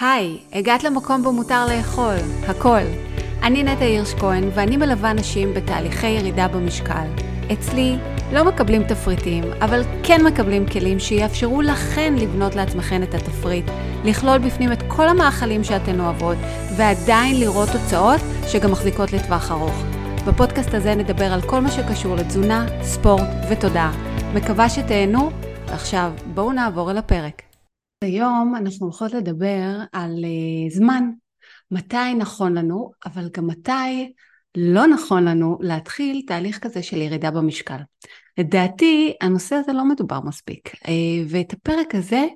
היי, הגעת למקום בו מותר לאכול, הכל. אני נטע הירש כהן ואני מלווה נשים בתהליכי ירידה במשקל. אצלי לא מקבלים תפריטים, אבל כן מקבלים כלים שיאפשרו לכן לבנות לעצמכן את התפריט, לכלול בפנים את כל המאכלים שאתן אוהבות, ועדיין לראות תוצאות שגם מחזיקות לטווח ארוך. בפודקאסט הזה נדבר על כל מה שקשור לתזונה, ספורט ותודעה. מקווה שתהנו, ועכשיו בואו נעבור אל הפרק. היום אנחנו הולכות לדבר על uh, זמן, מתי נכון לנו, אבל גם מתי לא נכון לנו להתחיל תהליך כזה של ירידה במשקל. לדעתי הנושא הזה לא מדובר מספיק, uh, ואת הפרק הזה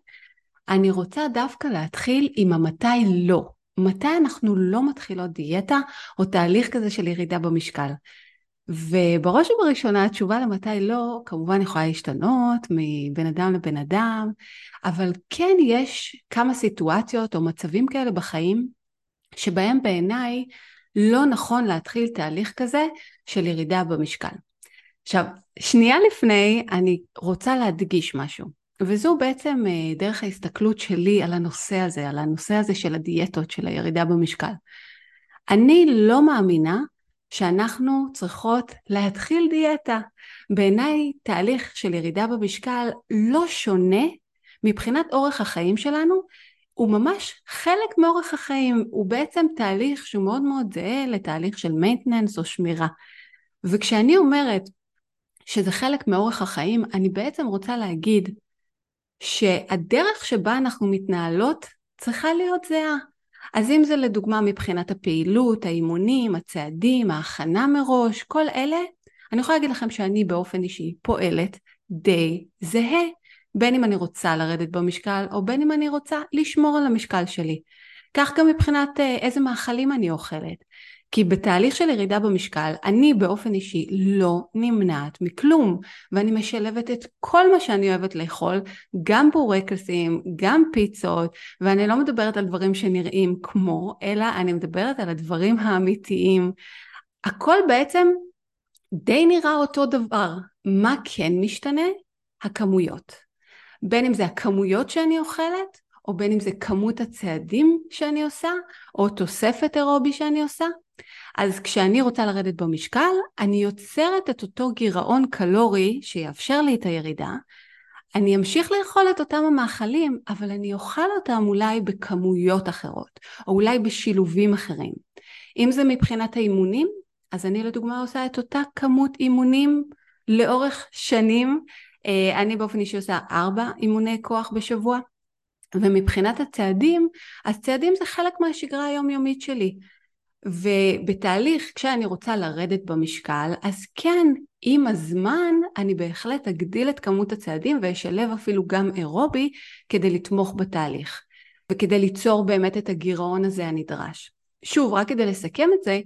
אני רוצה דווקא להתחיל עם המתי לא. מתי אנחנו לא מתחילות דיאטה או תהליך כזה של ירידה במשקל. ובראש ובראשונה התשובה למתי לא כמובן יכולה להשתנות מבין אדם לבן אדם, אבל כן יש כמה סיטואציות או מצבים כאלה בחיים שבהם בעיניי לא נכון להתחיל תהליך כזה של ירידה במשקל. עכשיו, שנייה לפני אני רוצה להדגיש משהו, וזו בעצם אה, דרך ההסתכלות שלי על הנושא הזה, על הנושא הזה של הדיאטות, של הירידה במשקל. אני לא מאמינה שאנחנו צריכות להתחיל דיאטה. בעיניי תהליך של ירידה במשקל לא שונה מבחינת אורך החיים שלנו, הוא ממש חלק מאורך החיים, הוא בעצם תהליך שהוא מאוד מאוד זהה לתהליך של maintenance או שמירה. וכשאני אומרת שזה חלק מאורך החיים, אני בעצם רוצה להגיד שהדרך שבה אנחנו מתנהלות צריכה להיות זהה. אז אם זה לדוגמה מבחינת הפעילות, האימונים, הצעדים, ההכנה מראש, כל אלה, אני יכולה להגיד לכם שאני באופן אישי פועלת די זהה, בין אם אני רוצה לרדת במשקל או בין אם אני רוצה לשמור על המשקל שלי. כך גם מבחינת אה, איזה מאכלים אני אוכלת. כי בתהליך של ירידה במשקל, אני באופן אישי לא נמנעת מכלום, ואני משלבת את כל מה שאני אוהבת לאכול, גם בורקסים, גם פיצות, ואני לא מדברת על דברים שנראים כמו, אלא אני מדברת על הדברים האמיתיים. הכל בעצם די נראה אותו דבר. מה כן משתנה? הכמויות. בין אם זה הכמויות שאני אוכלת, או בין אם זה כמות הצעדים שאני עושה, או תוספת אירובי שאני עושה. אז כשאני רוצה לרדת במשקל, אני יוצרת את אותו גירעון קלורי שיאפשר לי את הירידה. אני אמשיך לאכול את אותם המאכלים, אבל אני אוכל אותם אולי בכמויות אחרות, או אולי בשילובים אחרים. אם זה מבחינת האימונים, אז אני לדוגמה עושה את אותה כמות אימונים לאורך שנים. אה, אני באופן אישי עושה ארבע אימוני כוח בשבוע, ומבחינת הצעדים, אז צעדים זה חלק מהשגרה היומיומית שלי. ובתהליך, כשאני רוצה לרדת במשקל, אז כן, עם הזמן אני בהחלט אגדיל את כמות הצעדים ואשלב אפילו גם אירובי כדי לתמוך בתהליך, וכדי ליצור באמת את הגירעון הזה הנדרש. שוב, רק כדי לסכם את זה,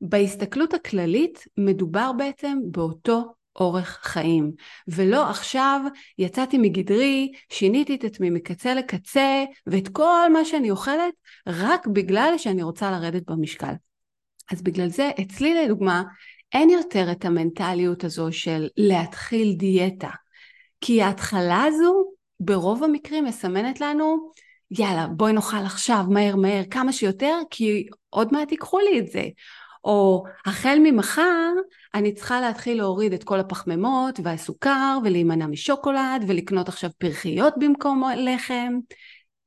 בהסתכלות הכללית מדובר בעצם באותו אורך חיים, ולא עכשיו יצאתי מגדרי, שיניתי את עצמי מקצה לקצה, ואת כל מה שאני אוכלת, רק בגלל שאני רוצה לרדת במשקל. אז בגלל זה, אצלי לדוגמה, אין יותר את המנטליות הזו של להתחיל דיאטה. כי ההתחלה הזו, ברוב המקרים מסמנת לנו, יאללה, בואי נאכל עכשיו, מהר מהר, כמה שיותר, כי עוד מעט ייקחו לי את זה. או החל ממחר אני צריכה להתחיל להוריד את כל הפחמימות והסוכר ולהימנע משוקולד ולקנות עכשיו פרחיות במקום לחם.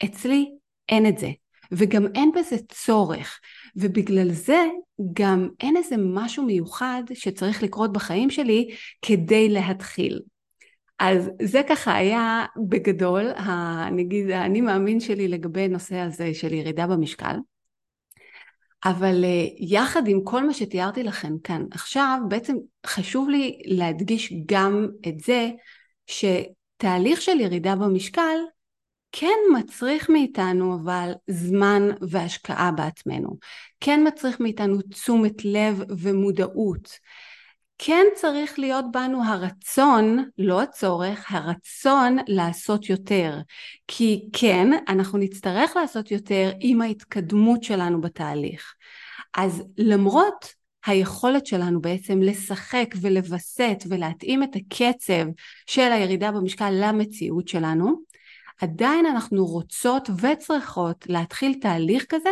אצלי אין את זה, וגם אין בזה צורך, ובגלל זה גם אין איזה משהו מיוחד שצריך לקרות בחיים שלי כדי להתחיל. אז זה ככה היה בגדול, נגיד, האני מאמין שלי לגבי נושא הזה של ירידה במשקל. אבל אה, יחד עם כל מה שתיארתי לכם כאן עכשיו, בעצם חשוב לי להדגיש גם את זה שתהליך של ירידה במשקל כן מצריך מאיתנו אבל זמן והשקעה בעצמנו. כן מצריך מאיתנו תשומת לב ומודעות. כן צריך להיות בנו הרצון, לא הצורך, הרצון לעשות יותר. כי כן, אנחנו נצטרך לעשות יותר עם ההתקדמות שלנו בתהליך. אז למרות היכולת שלנו בעצם לשחק ולווסת ולהתאים את הקצב של הירידה במשקל למציאות שלנו, עדיין אנחנו רוצות וצריכות להתחיל תהליך כזה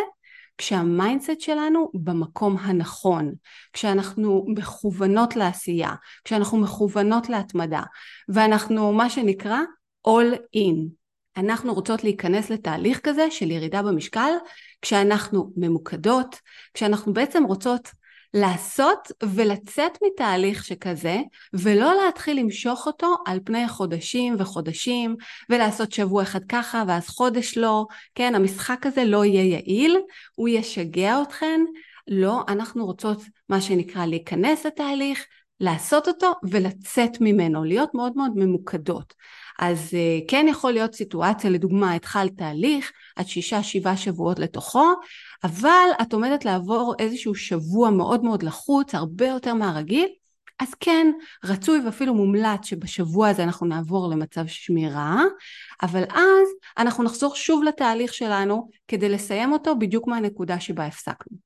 כשה mindset שלנו במקום הנכון, כשאנחנו מכוונות לעשייה, כשאנחנו מכוונות להתמדה, ואנחנו מה שנקרא all in. אנחנו רוצות להיכנס לתהליך כזה של ירידה במשקל, כשאנחנו ממוקדות, כשאנחנו בעצם רוצות לעשות ולצאת מתהליך שכזה, ולא להתחיל למשוך אותו על פני חודשים וחודשים, ולעשות שבוע אחד ככה ואז חודש לא, כן, המשחק הזה לא יהיה יעיל, הוא ישגע אתכן, לא, אנחנו רוצות מה שנקרא להיכנס לתהליך, לעשות אותו ולצאת ממנו, להיות מאוד מאוד ממוקדות. אז אה, כן יכול להיות סיטואציה, לדוגמה, התחלת תהליך, עד שישה שבעה שבועות לתוכו, אבל את עומדת לעבור איזשהו שבוע מאוד מאוד לחוץ, הרבה יותר מהרגיל, אז כן, רצוי ואפילו מומלץ שבשבוע הזה אנחנו נעבור למצב שמירה, אבל אז אנחנו נחזור שוב לתהליך שלנו כדי לסיים אותו בדיוק מהנקודה שבה הפסקנו.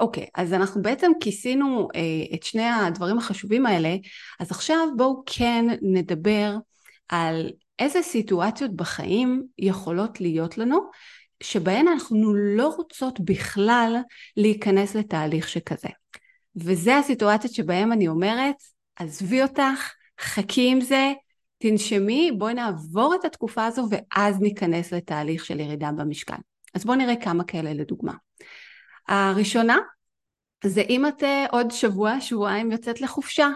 אוקיי, okay, אז אנחנו בעצם כיסינו אה, את שני הדברים החשובים האלה, אז עכשיו בואו כן נדבר על איזה סיטואציות בחיים יכולות להיות לנו, שבהן אנחנו לא רוצות בכלל להיכנס לתהליך שכזה. וזה הסיטואציות שבהן אני אומרת, עזבי אותך, חכי עם זה, תנשמי, בואי נעבור את התקופה הזו ואז ניכנס לתהליך של ירידה במשקל. אז בואו נראה כמה כאלה לדוגמה. הראשונה זה אם את אה, עוד שבוע, שבועיים יוצאת לחופשה.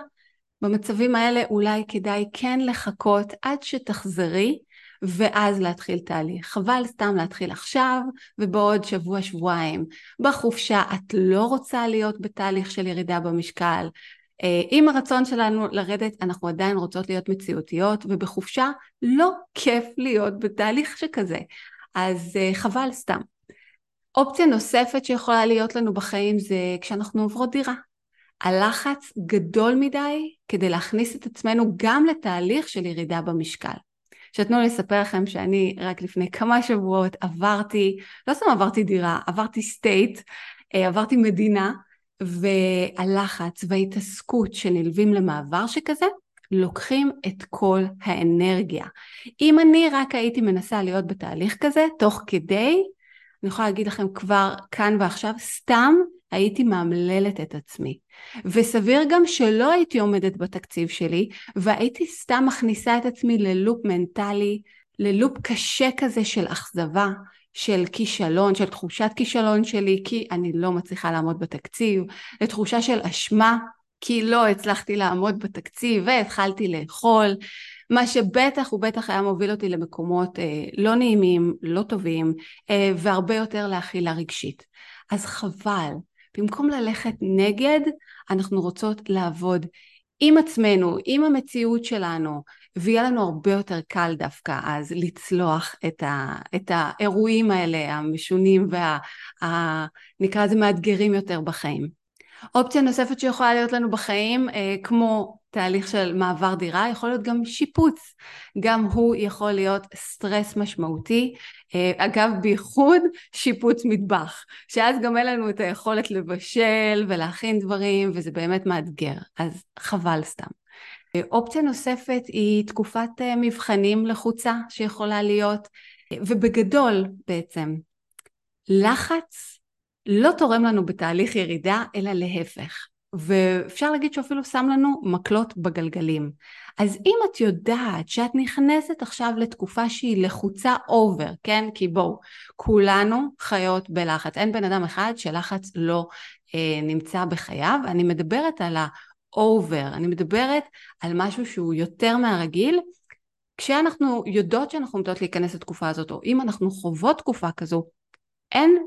במצבים האלה אולי כדאי כן לחכות עד שתחזרי ואז להתחיל תהליך. חבל סתם להתחיל עכשיו ובעוד שבוע שבועיים. בחופשה את לא רוצה להיות בתהליך של ירידה במשקל. אה, עם הרצון שלנו לרדת אנחנו עדיין רוצות להיות מציאותיות ובחופשה לא כיף להיות בתהליך שכזה. אז אה, חבל סתם. אופציה נוספת שיכולה להיות לנו בחיים זה כשאנחנו עוברות דירה. הלחץ גדול מדי כדי להכניס את עצמנו גם לתהליך של ירידה במשקל. שתנו לי לספר לכם שאני רק לפני כמה שבועות עברתי, לא סתם עברתי דירה, עברתי סטייט, אה, עברתי מדינה, והלחץ וההתעסקות שנלווים למעבר שכזה, לוקחים את כל האנרגיה. אם אני רק הייתי מנסה להיות בתהליך כזה, תוך כדי, אני יכולה להגיד לכם כבר כאן ועכשיו, סתם הייתי מאמללת את עצמי. וסביר גם שלא הייתי עומדת בתקציב שלי, והייתי סתם מכניסה את עצמי ללופ מנטלי, ללופ קשה כזה של אכזבה, של כישלון, של תחושת כישלון שלי, כי אני לא מצליחה לעמוד בתקציב, לתחושה של אשמה, כי לא הצלחתי לעמוד בתקציב והתחלתי לאכול, מה שבטח ובטח היה מוביל אותי למקומות אה, לא נעימים, לא טובים, אה, והרבה יותר לאכילה רגשית. אז חבל, במקום ללכת נגד, אנחנו רוצות לעבוד עם עצמנו, עם המציאות שלנו, ויהיה לנו הרבה יותר קל דווקא אז לצלוח את, ה, את האירועים האלה, המשונים וה... לזה מאתגרים יותר בחיים. אופציה נוספת שיכולה להיות לנו בחיים, אה, כמו תהליך של מעבר דירה, יכול להיות גם שיפוץ. גם הוא יכול להיות סטרס משמעותי. אה, אגב, בייחוד שיפוץ מטבח, שאז גם אין לנו את היכולת לבשל ולהכין דברים, וזה באמת מאתגר, אז חבל סתם. אה, אופציה נוספת היא תקופת מבחנים לחוצה שיכולה להיות, ובגדול בעצם, לחץ לא תורם לנו בתהליך ירידה, אלא להפך. ואפשר להגיד שהוא אפילו שם לנו מקלות בגלגלים. אז אם את יודעת שאת נכנסת עכשיו לתקופה שהיא לחוצה אובר, כן? כי בואו, כולנו חיות בלחץ. אין בן אדם אחד שלחץ לא אה, נמצא בחייו. אני מדברת על האובר, אני מדברת על משהו שהוא יותר מהרגיל. כשאנחנו יודעות שאנחנו עומדות להיכנס לתקופה הזאת, או אם אנחנו חוות תקופה כזו, אין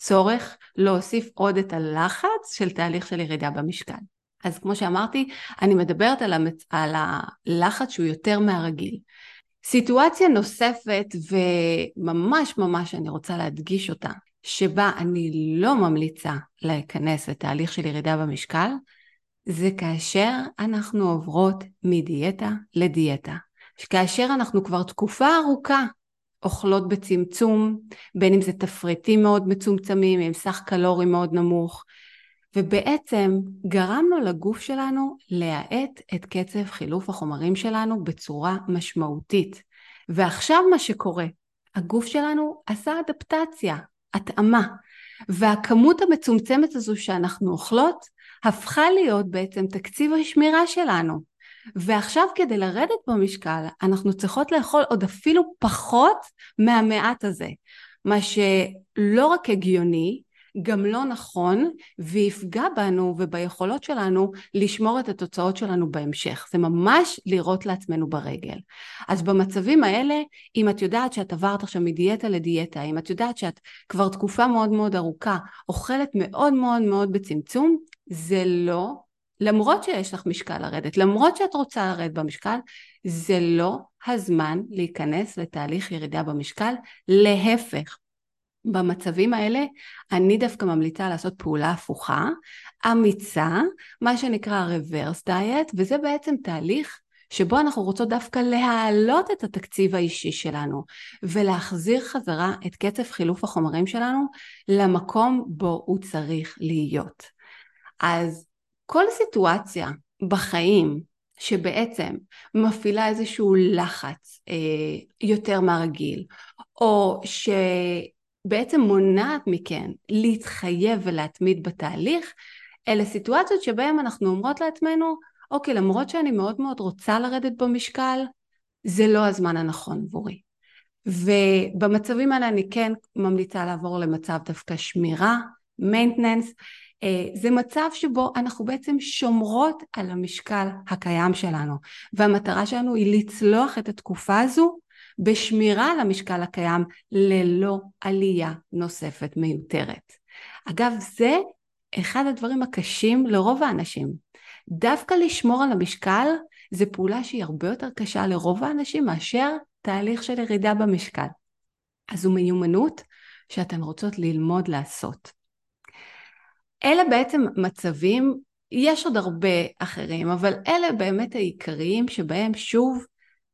צורך להוסיף עוד את הלחץ של תהליך של ירידה במשקל. אז כמו שאמרתי, אני מדברת על, המצ... על הלחץ שהוא יותר מהרגיל. סיטואציה נוספת, וממש ממש אני רוצה להדגיש אותה, שבה אני לא ממליצה להיכנס לתהליך של ירידה במשקל, זה כאשר אנחנו עוברות מדיאטה לדיאטה. כאשר אנחנו כבר תקופה ארוכה אוכלות בצמצום, בין אם זה תפריטים מאוד מצומצמים עם סך קלורי מאוד נמוך, ובעצם גרמנו לגוף שלנו להאט את קצב חילוף החומרים שלנו בצורה משמעותית. ועכשיו מה שקורה הגוף שלנו עשה אדפטציה, התאמה, והכמות המצומצמת הזו שאנחנו אוכלות הפכה להיות בעצם תקציב השמירה שלנו. ועכשיו כדי לרדת במשקל אנחנו צריכות לאכול עוד אפילו פחות מהמעט הזה, מה שלא רק הגיוני, גם לא נכון ויפגע בנו וביכולות שלנו לשמור את התוצאות שלנו בהמשך. זה ממש לירות לעצמנו ברגל. אז במצבים האלה, אם את יודעת שאת עברת עכשיו מדיאטה לדיאטה, אם את יודעת שאת כבר תקופה מאוד מאוד ארוכה אוכלת מאוד מאוד מאוד בצמצום, זה לא, למרות שיש לך משקל לרדת, למרות שאת רוצה לרדת במשקל, זה לא הזמן להיכנס לתהליך ירידה במשקל, להפך. במצבים האלה אני דווקא ממליצה לעשות פעולה הפוכה, אמיצה, מה שנקרא reverse diet, וזה בעצם תהליך שבו אנחנו רוצות דווקא להעלות את התקציב האישי שלנו ולהחזיר חזרה את קצב חילוף החומרים שלנו למקום בו הוא צריך להיות. אז כל סיטואציה בחיים שבעצם מפעילה איזשהו לחץ אה, יותר מהרגיל, או שבעצם מונעת מכן להתחייב ולהתמיד בתהליך, אלה סיטואציות שבהן אנחנו אומרות לעצמנו, אוקיי, למרות שאני מאוד מאוד רוצה לרדת במשקל, זה לא הזמן הנכון עבורי. ובמצבים האלה אני כן ממליצה לעבור למצב דווקא שמירה, maintenance, זה מצב שבו אנחנו בעצם שומרות על המשקל הקיים שלנו והמטרה שלנו היא לצלוח את התקופה הזו בשמירה על המשקל הקיים ללא עלייה נוספת מיותרת. אגב זה אחד הדברים הקשים לרוב האנשים. דווקא לשמור על המשקל זה פעולה שהיא הרבה יותר קשה לרוב האנשים מאשר תהליך של ירידה במשקל. אז זו מיומנות שאתן רוצות ללמוד לעשות. אלה בעצם מצבים, יש עוד הרבה אחרים, אבל אלה באמת העיקריים שבהם שוב,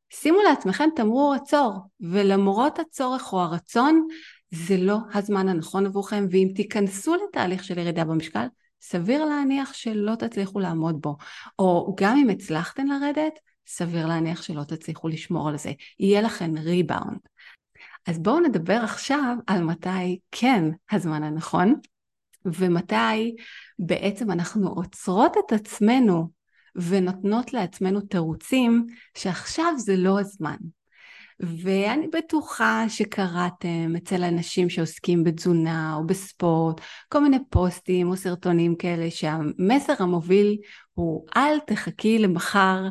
שימו לעצמכם תמרור עצור, ולמרות הצורך או הרצון, זה לא הזמן הנכון עבורכם, ואם תיכנסו לתהליך של ירידה במשקל, סביר להניח שלא תצליחו לעמוד בו, או גם אם הצלחתן לרדת, סביר להניח שלא תצליחו לשמור על זה, יהיה לכם ריבאונד. אז בואו נדבר עכשיו על מתי כן הזמן הנכון. ומתי בעצם אנחנו עוצרות את עצמנו ונותנות לעצמנו תירוצים שעכשיו זה לא הזמן. ואני בטוחה שקראתם אצל אנשים שעוסקים בתזונה או בספורט, כל מיני פוסטים או סרטונים כאלה שהמסר המוביל הוא אל תחכי למחר,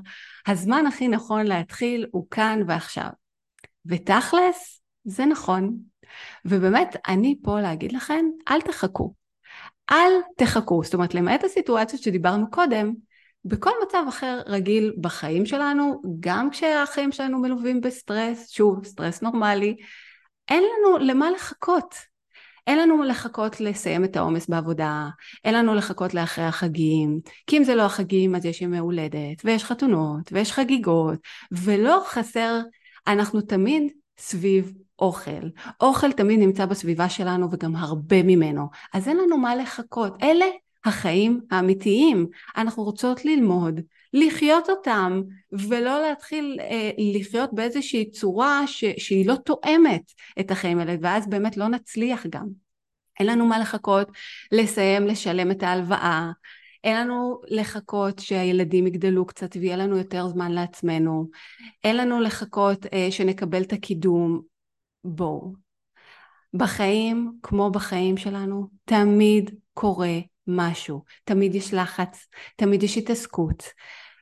הזמן הכי נכון להתחיל הוא כאן ועכשיו. ותכלס, זה נכון. ובאמת, אני פה להגיד לכם, אל תחכו. אל תחכו, זאת אומרת למעט הסיטואציות שדיברנו קודם, בכל מצב אחר רגיל בחיים שלנו, גם כשהחיים שלנו מלווים בסטרס, שוב, סטרס נורמלי, אין לנו למה לחכות. אין לנו לחכות לסיים את העומס בעבודה, אין לנו לחכות לאחרי החגים, כי אם זה לא החגים אז יש ימי הולדת, ויש חתונות, ויש חגיגות, ולא חסר, אנחנו תמיד סביב אוכל. אוכל תמיד נמצא בסביבה שלנו וגם הרבה ממנו, אז אין לנו מה לחכות. אלה החיים האמיתיים. אנחנו רוצות ללמוד, לחיות אותם, ולא להתחיל אה, לחיות באיזושהי צורה ש, שהיא לא תואמת את החיים האלה, ואז באמת לא נצליח גם. אין לנו מה לחכות לסיים לשלם את ההלוואה, אין לנו לחכות שהילדים יגדלו קצת ויהיה לנו יותר זמן לעצמנו, אין לנו לחכות אה, שנקבל את הקידום, בואו. בחיים, כמו בחיים שלנו, תמיד קורה משהו. תמיד יש לחץ, תמיד יש התעסקות.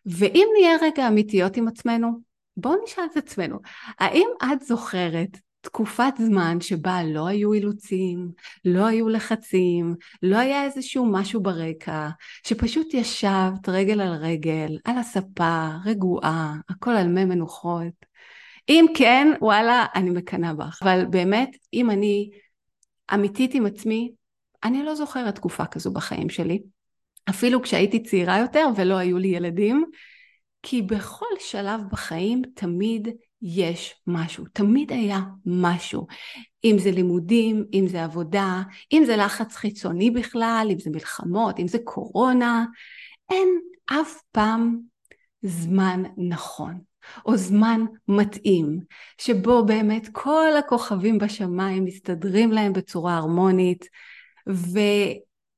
ואם נהיה רגע אמיתיות עם עצמנו, בואו נשאל את עצמנו, האם את זוכרת תקופת זמן שבה לא היו אילוצים, לא היו לחצים, לא היה איזשהו משהו ברקע, שפשוט ישבת רגל על רגל, על הספה, רגועה, הכל על מי מנוחות, אם כן, וואלה, אני מקנאה בך. אבל באמת, אם אני אמיתית עם עצמי, אני לא זוכרת תקופה כזו בחיים שלי. אפילו כשהייתי צעירה יותר ולא היו לי ילדים, כי בכל שלב בחיים תמיד יש משהו, תמיד היה משהו. אם זה לימודים, אם זה עבודה, אם זה לחץ חיצוני בכלל, אם זה מלחמות, אם זה קורונה, אין אף פעם זמן נכון. או זמן מתאים, שבו באמת כל הכוכבים בשמיים מסתדרים להם בצורה הרמונית, ו...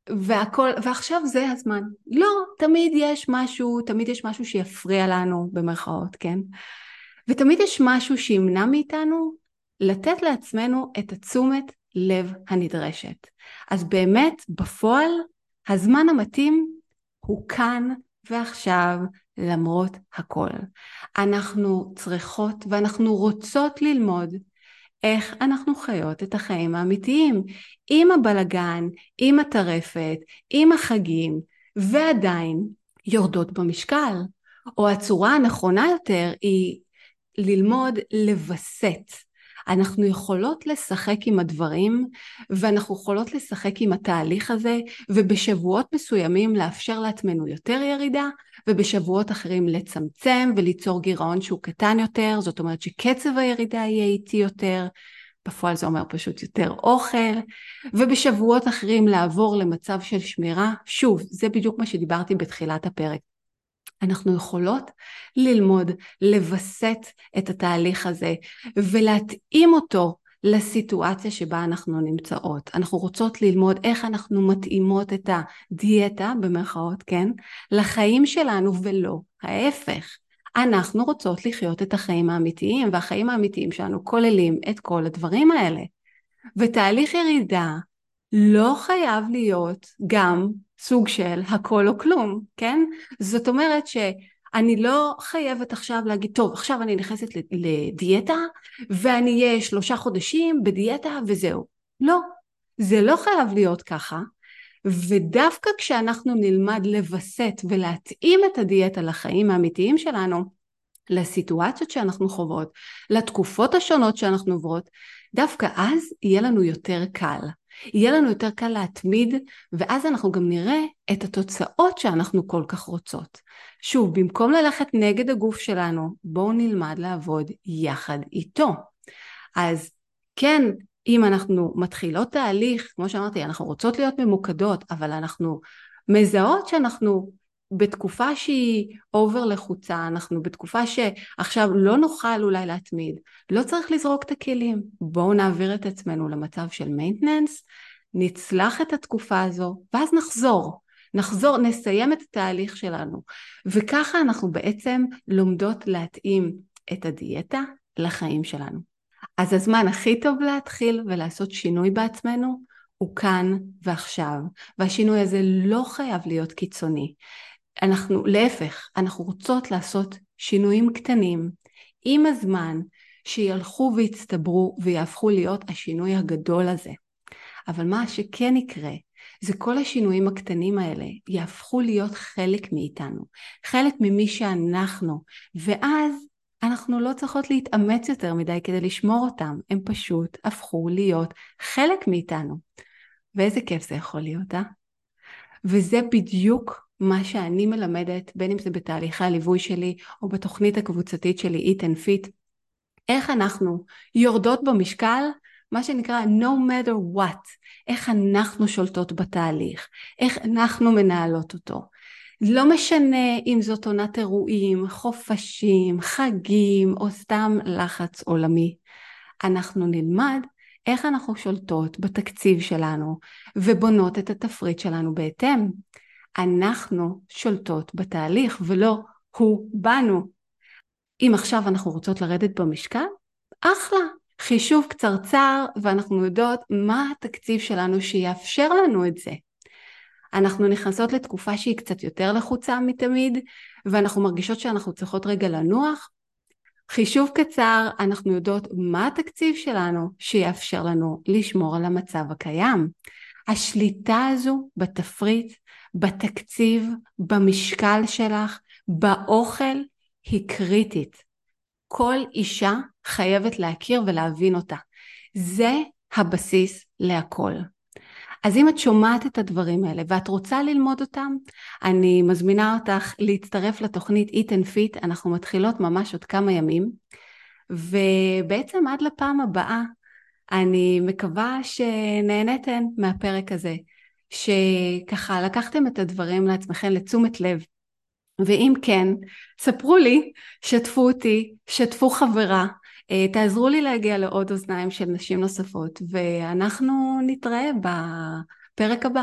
והכל, ועכשיו זה הזמן. לא, תמיד יש משהו, תמיד יש משהו שיפריע לנו, במרכאות, כן? ותמיד יש משהו שימנע מאיתנו לתת לעצמנו את התשומת לב הנדרשת. אז באמת, בפועל, הזמן המתאים הוא כאן ועכשיו, למרות הכל. אנחנו צריכות ואנחנו רוצות ללמוד איך אנחנו חיות את החיים האמיתיים, עם הבלגן, עם הטרפת, עם החגים, ועדיין יורדות במשקל. או הצורה הנכונה יותר היא ללמוד לווסת. אנחנו יכולות לשחק עם הדברים ואנחנו יכולות לשחק עם התהליך הזה ובשבועות מסוימים לאפשר לעצמנו יותר ירידה ובשבועות אחרים לצמצם וליצור גירעון שהוא קטן יותר, זאת אומרת שקצב הירידה יהיה איטי יותר, בפועל זה אומר פשוט יותר אוכל, ובשבועות אחרים לעבור למצב של שמירה, שוב, זה בדיוק מה שדיברתי בתחילת הפרק. אנחנו יכולות ללמוד לווסת את התהליך הזה ולהתאים אותו לסיטואציה שבה אנחנו נמצאות. אנחנו רוצות ללמוד איך אנחנו מתאימות את הדיאטה, במרכאות, כן, לחיים שלנו ולא ההפך. אנחנו רוצות לחיות את החיים האמיתיים, והחיים האמיתיים שלנו כוללים את כל הדברים האלה. ותהליך ירידה לא חייב להיות גם סוג של הכל או כלום, כן? זאת אומרת שאני לא חייבת עכשיו להגיד, טוב, עכשיו אני נכנסת לדיאטה ואני אהיה שלושה חודשים בדיאטה וזהו. לא, זה לא חייב להיות ככה. ודווקא כשאנחנו נלמד לווסת ולהתאים את הדיאטה לחיים האמיתיים שלנו, לסיטואציות שאנחנו חוות, לתקופות השונות שאנחנו עוברות, דווקא אז יהיה לנו יותר קל. יהיה לנו יותר קל להתמיד, ואז אנחנו גם נראה את התוצאות שאנחנו כל כך רוצות. שוב, במקום ללכת נגד הגוף שלנו, בואו נלמד לעבוד יחד איתו. אז כן, אם אנחנו מתחילות תהליך, כמו שאמרתי, אנחנו רוצות להיות ממוקדות, אבל אנחנו מזהות שאנחנו בתקופה שהיא over לחוצה, אנחנו בתקופה שעכשיו לא נוכל אולי להתמיד, לא צריך לזרוק את הכלים, בואו נעביר את עצמנו למצב של maintenance, נצלח את התקופה הזו, ואז נחזור. נחזור, נסיים את התהליך שלנו. וככה אנחנו בעצם לומדות להתאים את הדיאטה לחיים שלנו. אז הזמן הכי טוב להתחיל ולעשות שינוי בעצמנו הוא כאן ועכשיו, והשינוי הזה לא חייב להיות קיצוני. אנחנו, להפך, אנחנו רוצות לעשות שינויים קטנים עם הזמן שילכו ויצטברו ויהפכו להיות השינוי הגדול הזה. אבל מה שכן יקרה זה כל השינויים הקטנים האלה יהפכו להיות חלק מאיתנו, חלק ממי שאנחנו, ואז אנחנו לא צריכות להתאמץ יותר מדי כדי לשמור אותם, הם פשוט הפכו להיות חלק מאיתנו. ואיזה כיף זה יכול להיות, אה? וזה בדיוק מה שאני מלמדת, בין אם זה בתהליכי הליווי שלי או בתוכנית הקבוצתית שלי Eat and Fit, איך אנחנו יורדות במשקל, מה שנקרא no matter what, איך אנחנו שולטות בתהליך, איך אנחנו מנהלות אותו. לא משנה אם זאת עונת אירועים, חופשים, חגים או סתם לחץ עולמי. אנחנו נלמד איך אנחנו שולטות בתקציב שלנו ובונות את התפריט שלנו בהתאם. אנחנו שולטות בתהליך ולא הוא בנו. אם עכשיו אנחנו רוצות לרדת במשקל, אחלה, חישוב קצרצר ואנחנו יודעות מה התקציב שלנו שיאפשר לנו את זה. אנחנו נכנסות לתקופה שהיא קצת יותר לחוצה מתמיד ואנחנו מרגישות שאנחנו צריכות רגע לנוח. חישוב קצר, אנחנו יודעות מה התקציב שלנו שיאפשר לנו לשמור על המצב הקיים. השליטה הזו בתפריט בתקציב, במשקל שלך, באוכל, היא קריטית. כל אישה חייבת להכיר ולהבין אותה. זה הבסיס להכל. אז אם את שומעת את הדברים האלה ואת רוצה ללמוד אותם, אני מזמינה אותך להצטרף לתוכנית Eat and Fit, אנחנו מתחילות ממש עוד כמה ימים, ובעצם עד לפעם הבאה, אני מקווה שנהנתן מהפרק הזה. שככה לקחתם את הדברים לעצמכם לתשומת לב, ואם כן, ספרו לי, שתפו אותי, שתפו חברה, אה, תעזרו לי להגיע לעוד אוזניים של נשים נוספות, ואנחנו נתראה בפרק הבא.